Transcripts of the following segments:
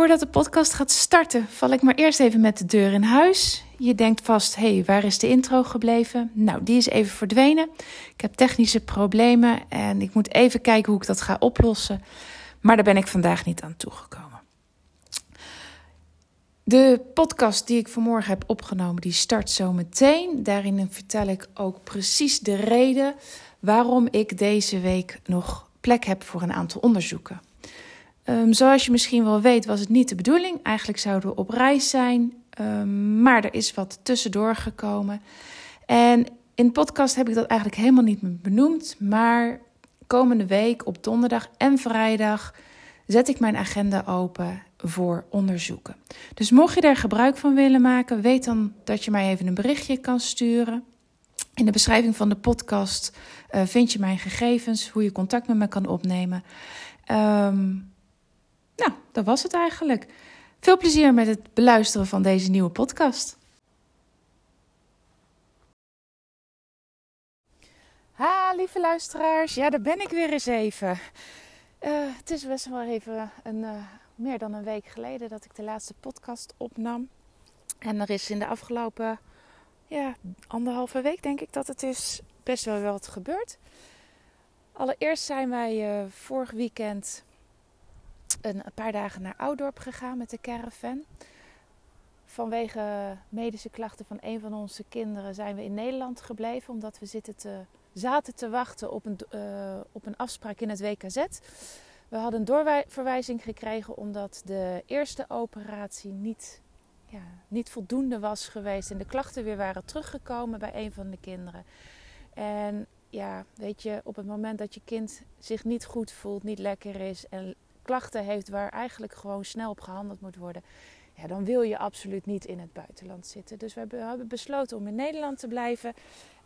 Voordat de podcast gaat starten, val ik maar eerst even met de deur in huis. Je denkt vast, hé, hey, waar is de intro gebleven? Nou, die is even verdwenen. Ik heb technische problemen en ik moet even kijken hoe ik dat ga oplossen. Maar daar ben ik vandaag niet aan toegekomen. De podcast die ik vanmorgen heb opgenomen, die start zo meteen. Daarin vertel ik ook precies de reden waarom ik deze week nog plek heb voor een aantal onderzoeken. Um, zoals je misschien wel weet, was het niet de bedoeling. Eigenlijk zouden we op reis zijn, um, maar er is wat tussendoor gekomen. En in de podcast heb ik dat eigenlijk helemaal niet benoemd. Maar komende week op donderdag en vrijdag zet ik mijn agenda open voor onderzoeken. Dus mocht je daar gebruik van willen maken, weet dan dat je mij even een berichtje kan sturen. In de beschrijving van de podcast uh, vind je mijn gegevens, hoe je contact met me kan opnemen. Um, nou, dat was het eigenlijk. Veel plezier met het beluisteren van deze nieuwe podcast. Ha, lieve luisteraars. Ja, daar ben ik weer eens even. Uh, het is best wel even een, uh, meer dan een week geleden dat ik de laatste podcast opnam. En er is in de afgelopen ja, anderhalve week, denk ik dat het is, best wel wat gebeurd. Allereerst zijn wij uh, vorig weekend een paar dagen naar Oudorp gegaan met de caravan. Vanwege medische klachten van een van onze kinderen zijn we in Nederland gebleven. Omdat we zaten te wachten op een, uh, op een afspraak in het WKZ. We hadden een doorverwijzing gekregen omdat de eerste operatie niet, ja, niet voldoende was geweest. En de klachten weer waren teruggekomen bij een van de kinderen. En ja, weet je, op het moment dat je kind zich niet goed voelt, niet lekker is en klachten heeft waar eigenlijk gewoon snel op gehandeld moet worden, ja, dan wil je absoluut niet in het buitenland zitten. Dus we hebben besloten om in Nederland te blijven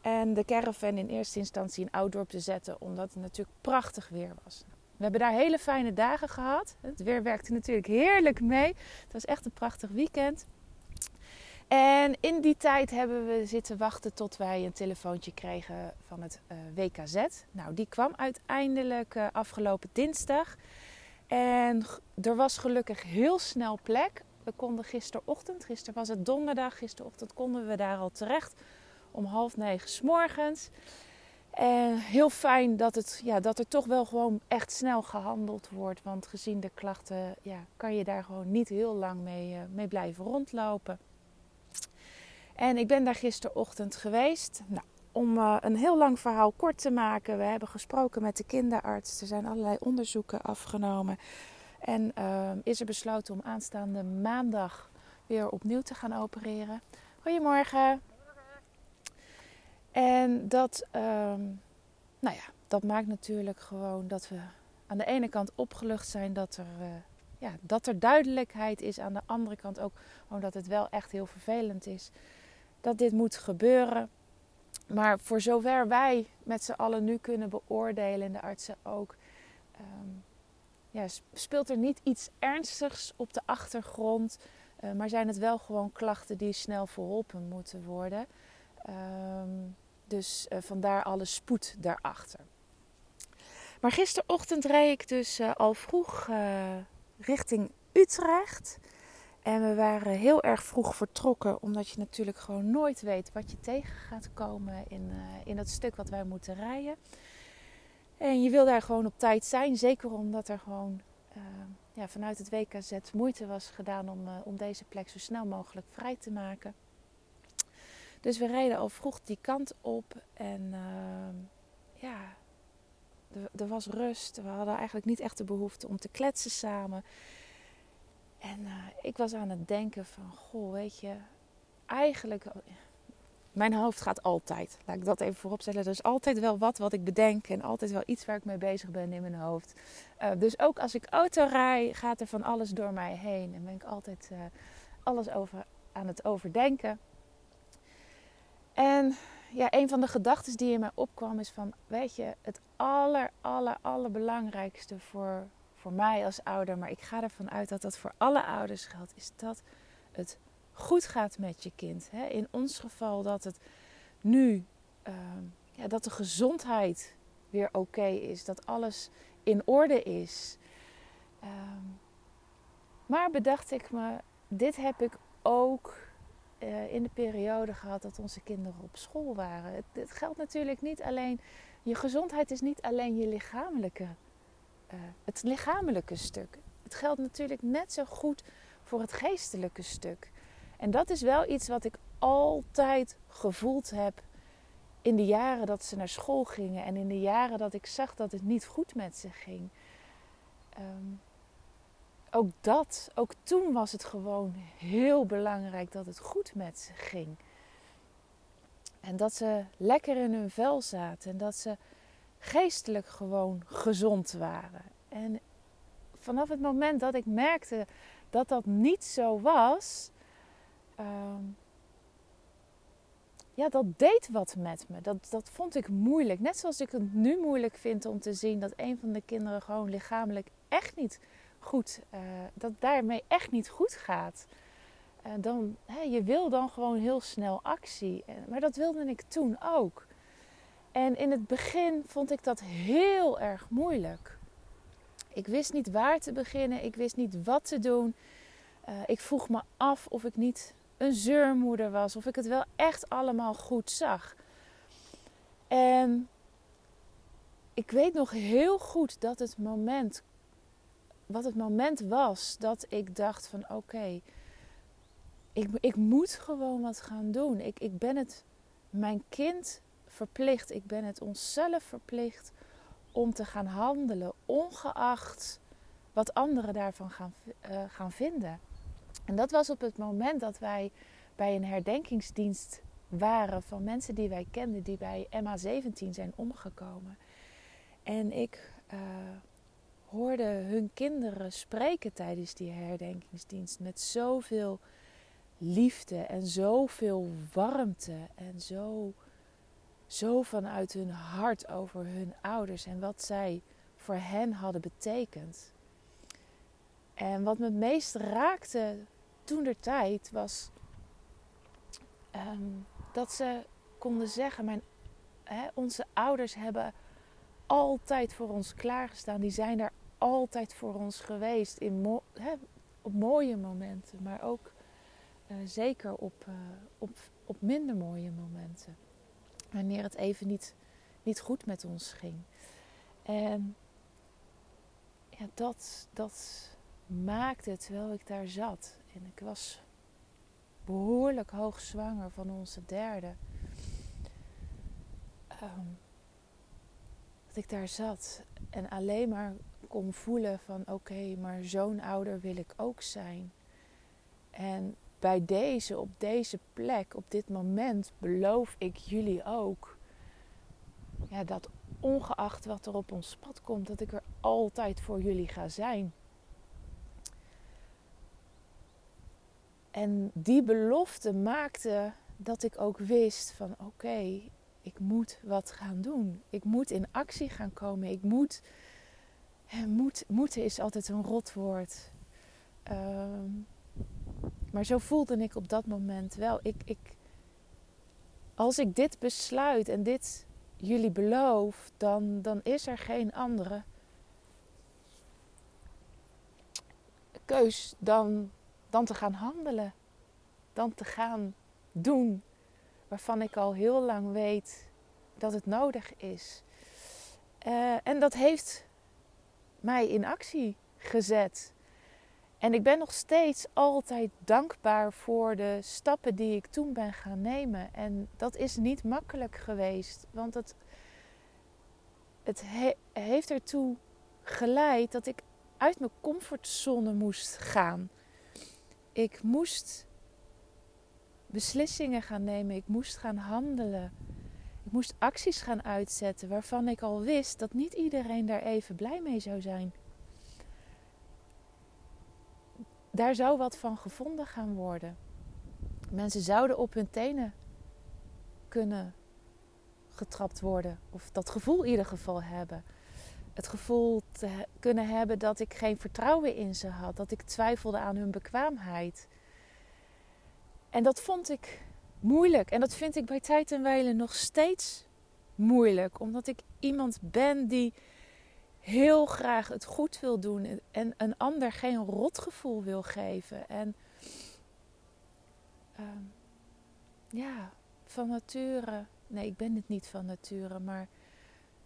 en de caravan in eerste instantie in Ouddorp te zetten, omdat het natuurlijk prachtig weer was. We hebben daar hele fijne dagen gehad. Het weer werkte natuurlijk heerlijk mee. Het was echt een prachtig weekend. En in die tijd hebben we zitten wachten tot wij een telefoontje kregen van het eh, WKZ. Nou, die kwam uiteindelijk uh, afgelopen dinsdag. En er was gelukkig heel snel plek. We konden gisterochtend, gisteren was het donderdag, gisterochtend konden we daar al terecht om half negen s morgens. En heel fijn dat, het, ja, dat er toch wel gewoon echt snel gehandeld wordt. Want gezien de klachten ja, kan je daar gewoon niet heel lang mee, uh, mee blijven rondlopen. En ik ben daar gisterochtend geweest. Nou, om uh, een heel lang verhaal kort te maken, we hebben gesproken met de kinderarts. Er zijn allerlei onderzoeken afgenomen. En uh, is er besloten om aanstaande maandag weer opnieuw te gaan opereren. Goedemorgen. En dat, uh, nou ja, dat maakt natuurlijk gewoon dat we aan de ene kant opgelucht zijn dat er, uh, ja, dat er duidelijkheid is. Aan de andere kant ook gewoon dat het wel echt heel vervelend is dat dit moet gebeuren. Maar voor zover wij met z'n allen nu kunnen beoordelen, en de artsen ook, um, ja, speelt er niet iets ernstigs op de achtergrond. Uh, maar zijn het wel gewoon klachten die snel verholpen moeten worden. Um, dus uh, vandaar alle spoed daarachter. Maar gisterochtend reed ik dus uh, al vroeg richting Utrecht. En we waren heel erg vroeg vertrokken, omdat je natuurlijk gewoon nooit weet wat je tegen gaat komen in, uh, in dat stuk wat wij moeten rijden. En je wil daar gewoon op tijd zijn, zeker omdat er gewoon uh, ja, vanuit het WKZ moeite was gedaan om, uh, om deze plek zo snel mogelijk vrij te maken. Dus we reden al vroeg die kant op en ja, er was rust. We hadden eigenlijk niet echt de behoefte om te kletsen samen. En uh, ik was aan het denken van, goh, weet je, eigenlijk, mijn hoofd gaat altijd. Laat ik dat even voorop stellen. Er is altijd wel wat wat ik bedenk en altijd wel iets waar ik mee bezig ben in mijn hoofd. Uh, dus ook als ik auto rij, gaat er van alles door mij heen en ben ik altijd uh, alles over, aan het overdenken. En ja, een van de gedachten die in mij opkwam is van, weet je, het aller, aller, allerbelangrijkste voor voor mij als ouder, maar ik ga ervan uit dat dat voor alle ouders geldt, is dat het goed gaat met je kind. In ons geval dat het nu, uh, ja, dat de gezondheid weer oké is, dat alles in orde is. Uh, Maar bedacht ik me, dit heb ik ook uh, in de periode gehad dat onze kinderen op school waren. Het, geldt natuurlijk niet alleen, je gezondheid is niet alleen je lichamelijke, uh, het lichamelijke stuk. Het geldt natuurlijk net zo goed voor het geestelijke stuk. En dat is wel iets wat ik altijd gevoeld heb in de jaren dat ze naar school gingen en in de jaren dat ik zag dat het niet goed met ze ging. Um, ook dat, ook toen was het gewoon heel belangrijk dat het goed met ze ging. En dat ze lekker in hun vel zaten en dat ze geestelijk gewoon gezond waren. En vanaf het moment dat ik merkte dat dat niet zo was, uh, ja, dat deed wat met me. Dat, dat vond ik moeilijk. Net zoals ik het nu moeilijk vind om te zien dat een van de kinderen gewoon lichamelijk echt niet goed, uh, dat daarmee echt niet goed gaat. Uh, dan, je wil dan gewoon heel snel actie. Maar dat wilde ik toen ook. En in het begin vond ik dat heel erg moeilijk. Ik wist niet waar te beginnen. Ik wist niet wat te doen. Uh, ik vroeg me af of ik niet een zeurmoeder was. Of ik het wel echt allemaal goed zag. En ik weet nog heel goed dat het moment wat het moment was dat ik dacht van oké, ik, ik moet gewoon wat gaan doen. Ik, ik ben het mijn kind verplicht, ik ben het onszelf verplicht om te gaan handelen, ongeacht wat anderen daarvan gaan, uh, gaan vinden. En dat was op het moment dat wij bij een herdenkingsdienst waren van mensen die wij kenden, die bij MA17 zijn omgekomen. En ik uh, hoorde hun kinderen spreken tijdens die herdenkingsdienst met zoveel liefde en zoveel warmte en zo, zo vanuit hun hart over hun ouders en wat zij voor hen hadden betekend. En wat me het meest raakte toen der tijd was um, dat ze konden zeggen: mijn, hè, onze ouders hebben altijd voor ons klaargestaan. Die zijn daar altijd voor ons geweest. In hè, op mooie momenten, maar ook uh, zeker op, uh, op, op minder mooie momenten. Wanneer het even niet, niet goed met ons ging. En ja, dat, dat maakte terwijl ik daar zat. En ik was behoorlijk hoogzwanger van onze derde. Um, dat ik daar zat en alleen maar kon voelen van oké, maar zo'n ouder wil ik ook zijn. En bij deze, op deze plek, op dit moment, beloof ik jullie ook ja, dat ongeacht wat er op ons pad komt, dat ik er altijd voor jullie ga zijn. En die belofte maakte dat ik ook wist van oké, ik moet wat gaan doen. Ik moet in actie gaan komen. Ik moet moet, moeten is altijd een rotwoord. Um, maar zo voelde ik op dat moment wel. Ik, ik, als ik dit besluit en dit jullie beloof, dan, dan is er geen andere keus dan, dan te gaan handelen. Dan te gaan doen waarvan ik al heel lang weet dat het nodig is. Uh, en dat heeft mij in actie gezet. En ik ben nog steeds altijd dankbaar voor de stappen die ik toen ben gaan nemen. En dat is niet makkelijk geweest, want het, het heeft ertoe geleid dat ik uit mijn comfortzone moest gaan. Ik moest beslissingen gaan nemen, ik moest gaan handelen. Ik moest acties gaan uitzetten waarvan ik al wist dat niet iedereen daar even blij mee zou zijn. Daar zou wat van gevonden gaan worden. Mensen zouden op hun tenen kunnen getrapt worden. Of dat gevoel in ieder geval hebben. Het gevoel te kunnen hebben dat ik geen vertrouwen in ze had. Dat ik twijfelde aan hun bekwaamheid. En dat vond ik moeilijk. En dat vind ik bij tijd en wijle nog steeds moeilijk. Omdat ik iemand ben die heel graag het goed wil doen en een ander geen rotgevoel wil geven. En uh, ja, van nature, nee, ik ben het niet van nature, maar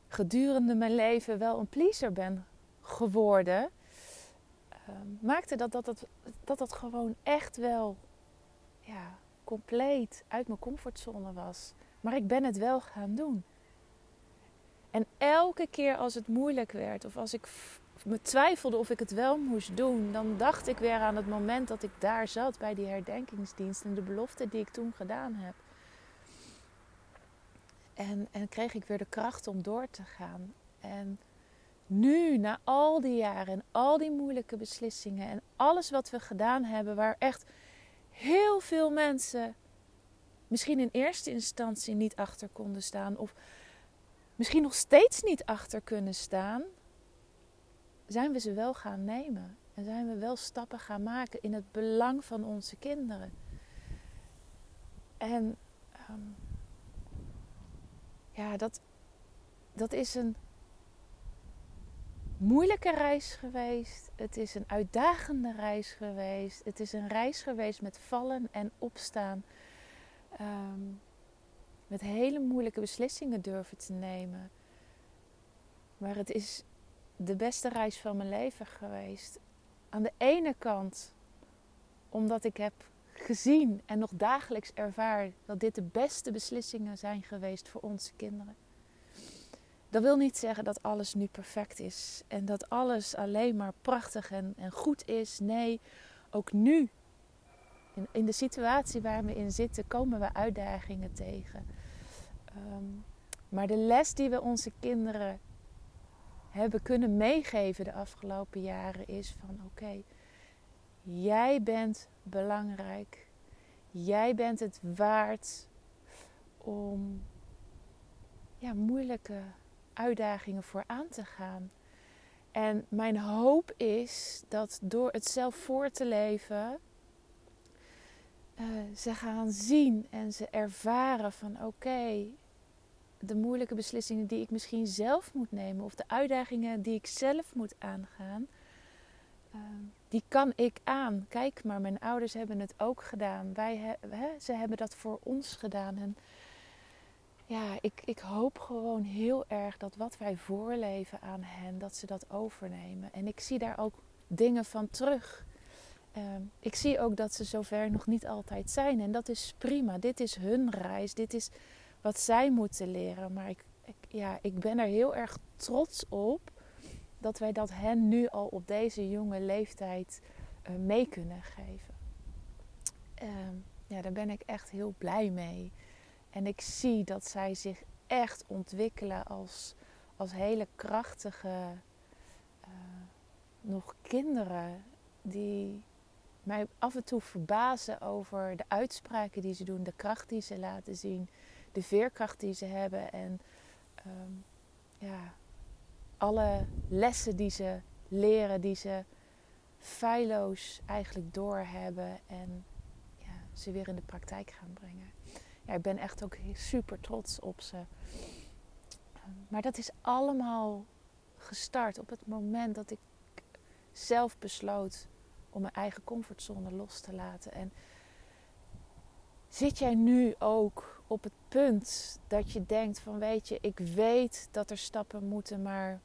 gedurende mijn leven wel een pleaser ben geworden, uh, maakte dat dat, dat dat dat gewoon echt wel ja, compleet uit mijn comfortzone was. Maar ik ben het wel gaan doen. En elke keer als het moeilijk werd of als ik me twijfelde of ik het wel moest doen, dan dacht ik weer aan het moment dat ik daar zat bij die herdenkingsdienst en de belofte die ik toen gedaan heb. En, en kreeg ik weer de kracht om door te gaan. En nu, na al die jaren en al die moeilijke beslissingen en alles wat we gedaan hebben, waar echt heel veel mensen misschien in eerste instantie niet achter konden staan, of misschien nog steeds niet achter kunnen staan, zijn we ze wel gaan nemen. En zijn we wel stappen gaan maken in het belang van onze kinderen. En um, ja, dat, dat is een moeilijke reis geweest. Het is een uitdagende reis geweest. Het is een reis geweest met vallen en opstaan. Um, met hele moeilijke beslissingen durven te nemen. Maar het is de beste reis van mijn leven geweest. Aan de ene kant omdat ik heb gezien en nog dagelijks ervaar dat dit de beste beslissingen zijn geweest voor onze kinderen. Dat wil niet zeggen dat alles nu perfect is en dat alles alleen maar prachtig en, en goed is. Nee, ook nu, in, de situatie waar we in zitten, komen we uitdagingen tegen. Um, maar de les die we onze kinderen hebben kunnen meegeven de afgelopen jaren is van oké, jij bent belangrijk. Jij bent het waard om ja, moeilijke uitdagingen voor aan te gaan. En mijn hoop is dat door het zelf voor te leven, uh, ze gaan zien en ze ervaren van oké, de moeilijke beslissingen die ik misschien zelf moet nemen of de uitdagingen die ik zelf moet aangaan, uh, die kan ik aan. Kijk maar, mijn ouders hebben het ook gedaan. Wij he, ze hebben dat voor ons gedaan. En ja, ik, ik hoop gewoon heel erg dat wat wij voorleven aan hen, dat ze dat overnemen. En ik zie daar ook dingen van terug. Uh, ik zie ook dat ze zover nog niet altijd zijn. En dat is prima. Dit is hun reis. Dit is wat zij moeten leren. Maar ik, ja, ik ben er heel erg trots op dat wij dat hen nu al op deze jonge leeftijd uh, mee kunnen geven. Uh, ja, daar ben ik echt heel blij mee. En ik zie dat zij zich echt ontwikkelen als, als hele krachtige uh, nog kinderen die mij af en toe verbazen over de uitspraken die ze doen, de kracht die ze laten zien, de veerkracht die ze hebben en um, ja, alle lessen die ze leren, die ze feilloos eigenlijk doorhebben en ja, ze weer in de praktijk gaan brengen. Ja, ik ben echt ook super trots op ze. Maar dat is allemaal gestart op het moment dat ik zelf besloot om mijn eigen comfortzone los te laten. En zit jij nu ook op het punt dat je denkt van weet je, ik weet dat er stappen moeten, maar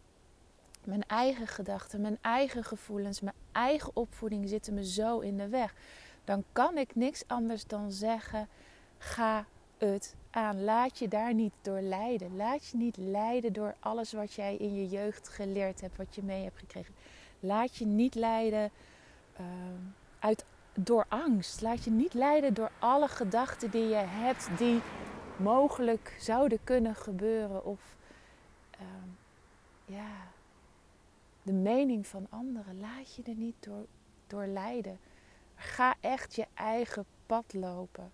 mijn eigen gedachten, mijn eigen gevoelens, mijn eigen opvoeding zitten me zo in de weg. Dan kan ik niks anders dan zeggen: ga het aan. Laat je daar niet door leiden. Laat je niet leiden door alles wat jij in je jeugd geleerd hebt, wat je mee hebt gekregen. Laat je niet leiden uh, uit, door angst. Laat je niet leiden door alle gedachten die je hebt die mogelijk zouden kunnen gebeuren. Of uh, ja, de mening van anderen. Laat je er niet door, door leiden. Ga echt je eigen pad lopen.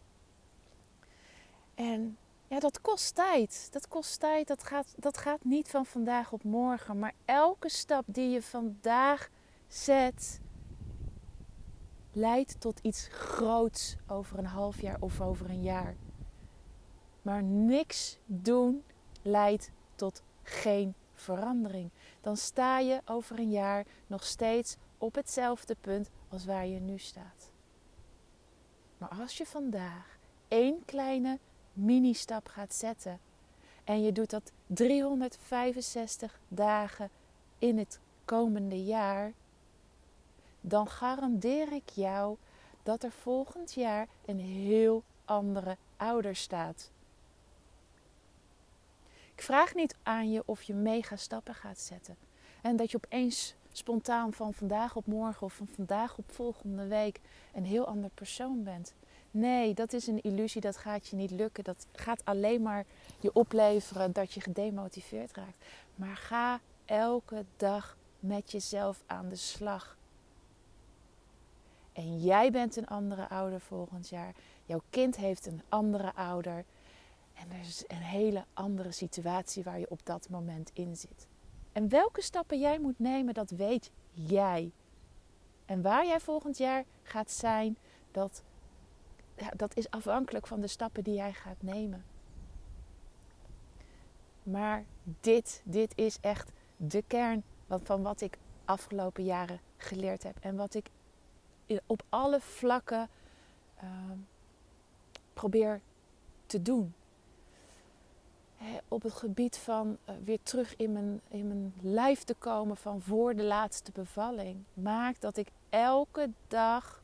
En ja, dat kost tijd. Dat kost tijd. Dat gaat, dat gaat niet van vandaag op morgen. Maar elke stap die je vandaag zet, leidt tot iets groots over een half jaar of over een jaar. Maar niks doen leidt tot geen verandering. Dan sta je over een jaar nog steeds op hetzelfde punt als waar je nu staat. Maar als je vandaag één kleine mini-stap gaat zetten en je doet dat 365 dagen in het komende jaar, dan garandeer ik jou dat er volgend jaar een heel andere ouder staat. Ik vraag niet aan je of je mega stappen gaat zetten. En dat je opeens spontaan van vandaag op morgen of van vandaag op volgende week een heel ander persoon bent. Nee, dat is een illusie, dat gaat je niet lukken. Dat gaat alleen maar je opleveren dat je gedemotiveerd raakt. Maar ga elke dag met jezelf aan de slag. En jij bent een andere ouder volgend jaar. Jouw kind heeft een andere ouder. En er is een hele andere situatie waar je op dat moment in zit. En welke stappen jij moet nemen, dat weet jij. En waar jij volgend jaar gaat zijn, dat, dat is afhankelijk van de stappen die jij gaat nemen. Maar dit, dit is echt de kern van wat ik afgelopen jaren geleerd heb. En wat ik op alle vlakken uh, probeer te doen op het gebied van uh, weer terug in mijn, in mijn lijf te komen van voor de laatste bevalling. Maakt dat ik elke dag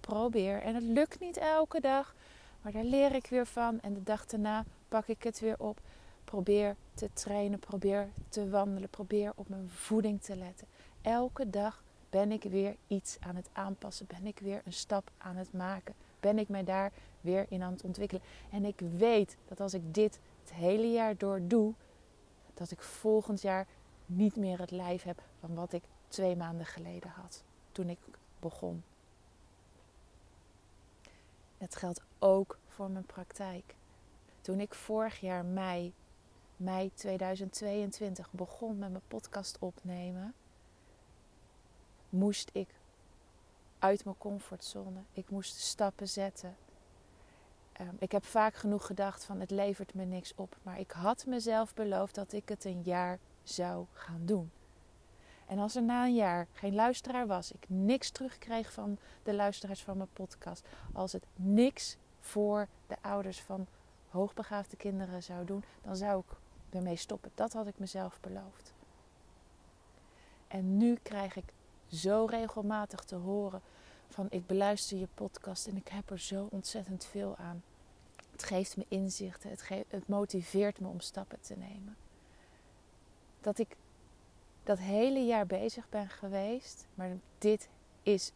probeer. En het lukt niet elke dag, maar daar leer ik weer van. En de dag daarna pak ik het weer op. Probeer te trainen, probeer te wandelen, probeer op mijn voeding te letten. Elke dag ben ik weer iets aan het aanpassen, ben ik weer een stap aan het maken, ben ik mij daar weer in aan het ontwikkelen. En ik weet dat als ik dit het hele jaar door doe, dat ik volgend jaar niet meer het lijf heb van wat ik twee maanden geleden had toen ik begon. Het geldt ook voor mijn praktijk. Toen ik vorig jaar mei, mei 2022 begon met mijn podcast opnemen, moest ik uit mijn comfortzone. Ik moest stappen zetten. Um, ik heb vaak genoeg gedacht van het levert me niks op. Maar ik had mezelf beloofd dat ik het een jaar zou gaan doen. En als er na een jaar geen luisteraar was, ik niks terugkreeg van de luisteraars van mijn podcast, als het niks voor de ouders van hoogbegaafde kinderen zou doen, dan zou ik ermee stoppen. Dat had ik mezelf beloofd. En nu krijg ik zo regelmatig te horen van ik beluister je podcast en ik heb er zo ontzettend veel aan. Het geeft me inzichten, het, het motiveert me om stappen te nemen. Dat ik dat hele jaar bezig ben geweest, maar dit is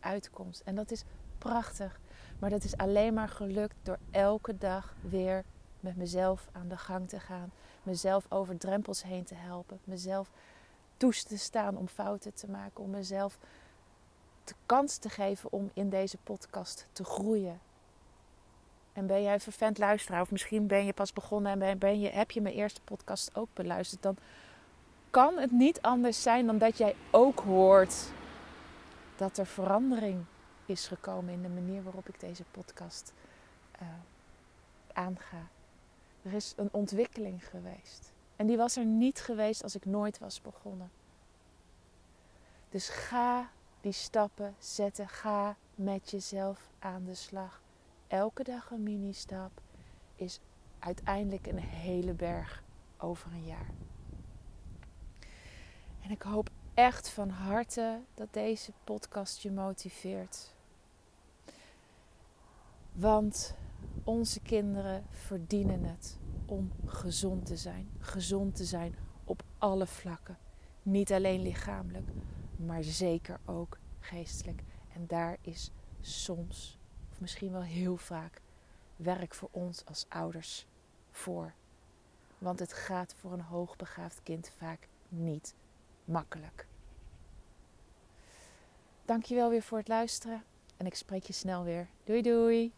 uitkomst. En dat is prachtig. Maar dat is alleen maar gelukt door elke dag weer met mezelf aan de gang te gaan. Mezelf over drempels heen te helpen. Mezelf te staan om fouten te maken. Om mezelf de kans te geven om in deze podcast te groeien. En ben jij een vervent luisteraar, of misschien ben je pas begonnen en ben, je, heb je mijn eerste podcast ook beluisterd, dan kan het niet anders zijn dan dat jij ook hoort dat er verandering is gekomen in de manier waarop ik deze podcast uh, aanga. Er is een ontwikkeling geweest. En die was er niet geweest als ik nooit was begonnen. Dus ga die stappen zetten. Ga met jezelf aan de slag. Elke dag een mini-stap is uiteindelijk een hele berg over een jaar. En ik hoop echt van harte dat deze podcast je motiveert. Want onze kinderen verdienen het om gezond te zijn. Gezond te zijn op alle vlakken. Niet alleen lichamelijk, maar zeker ook geestelijk. En daar is soms, of misschien wel heel vaak, werk voor ons als ouders voor. Want het gaat voor een hoogbegaafd kind vaak niet makkelijk. Dankjewel weer voor het luisteren en ik spreek je snel weer. Doei doei!